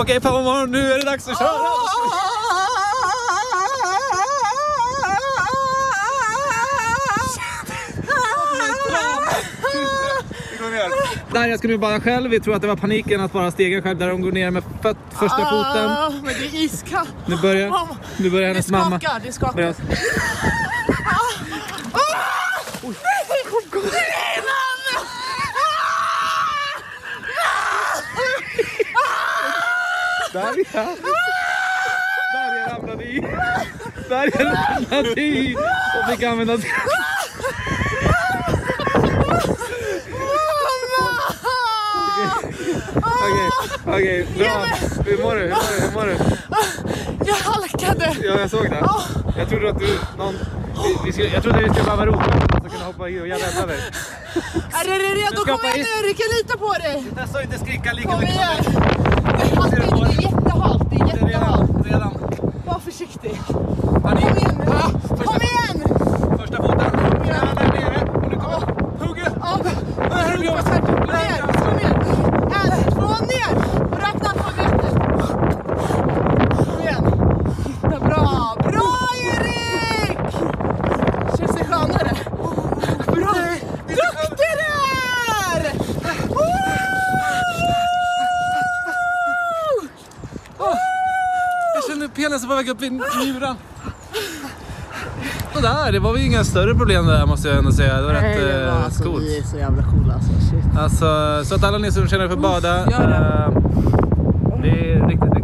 Okej, fan vad morgon, nu är det dags att köra! Där, jag ska nu bada själv. Vi tror att det var paniken att bara stegen själv där de går ner med föt, första foten. Ah, men det är iskallt. Nu börjar, nu börjar Det hennes mamma. skakar, det skakar. Där ja! Där jag ramlade i! Där jag ramlade i! Och fick använda... Okej, okej, bra. Hur mår du? Hur mår du? Hur mår du? Jag halkade. Ja, jag såg det. Jag trodde att du... Någon, vi, vi skulle, jag trodde vi skulle roligt. Att jag kunde hoppa i och jag räddade dig. Är du redo? Kom igen nu, Rikke lita på dig. Testa att inte skrika lika mycket som してきて。Penisen på väg upp i njuren. Sådär, det var väl inga större problem där måste jag ändå säga. Det var rätt eh, coolt. är så jävla coola alltså. Shit. Alltså, så att alla ni som känner för att bada. Gör det. eh, det är riktigt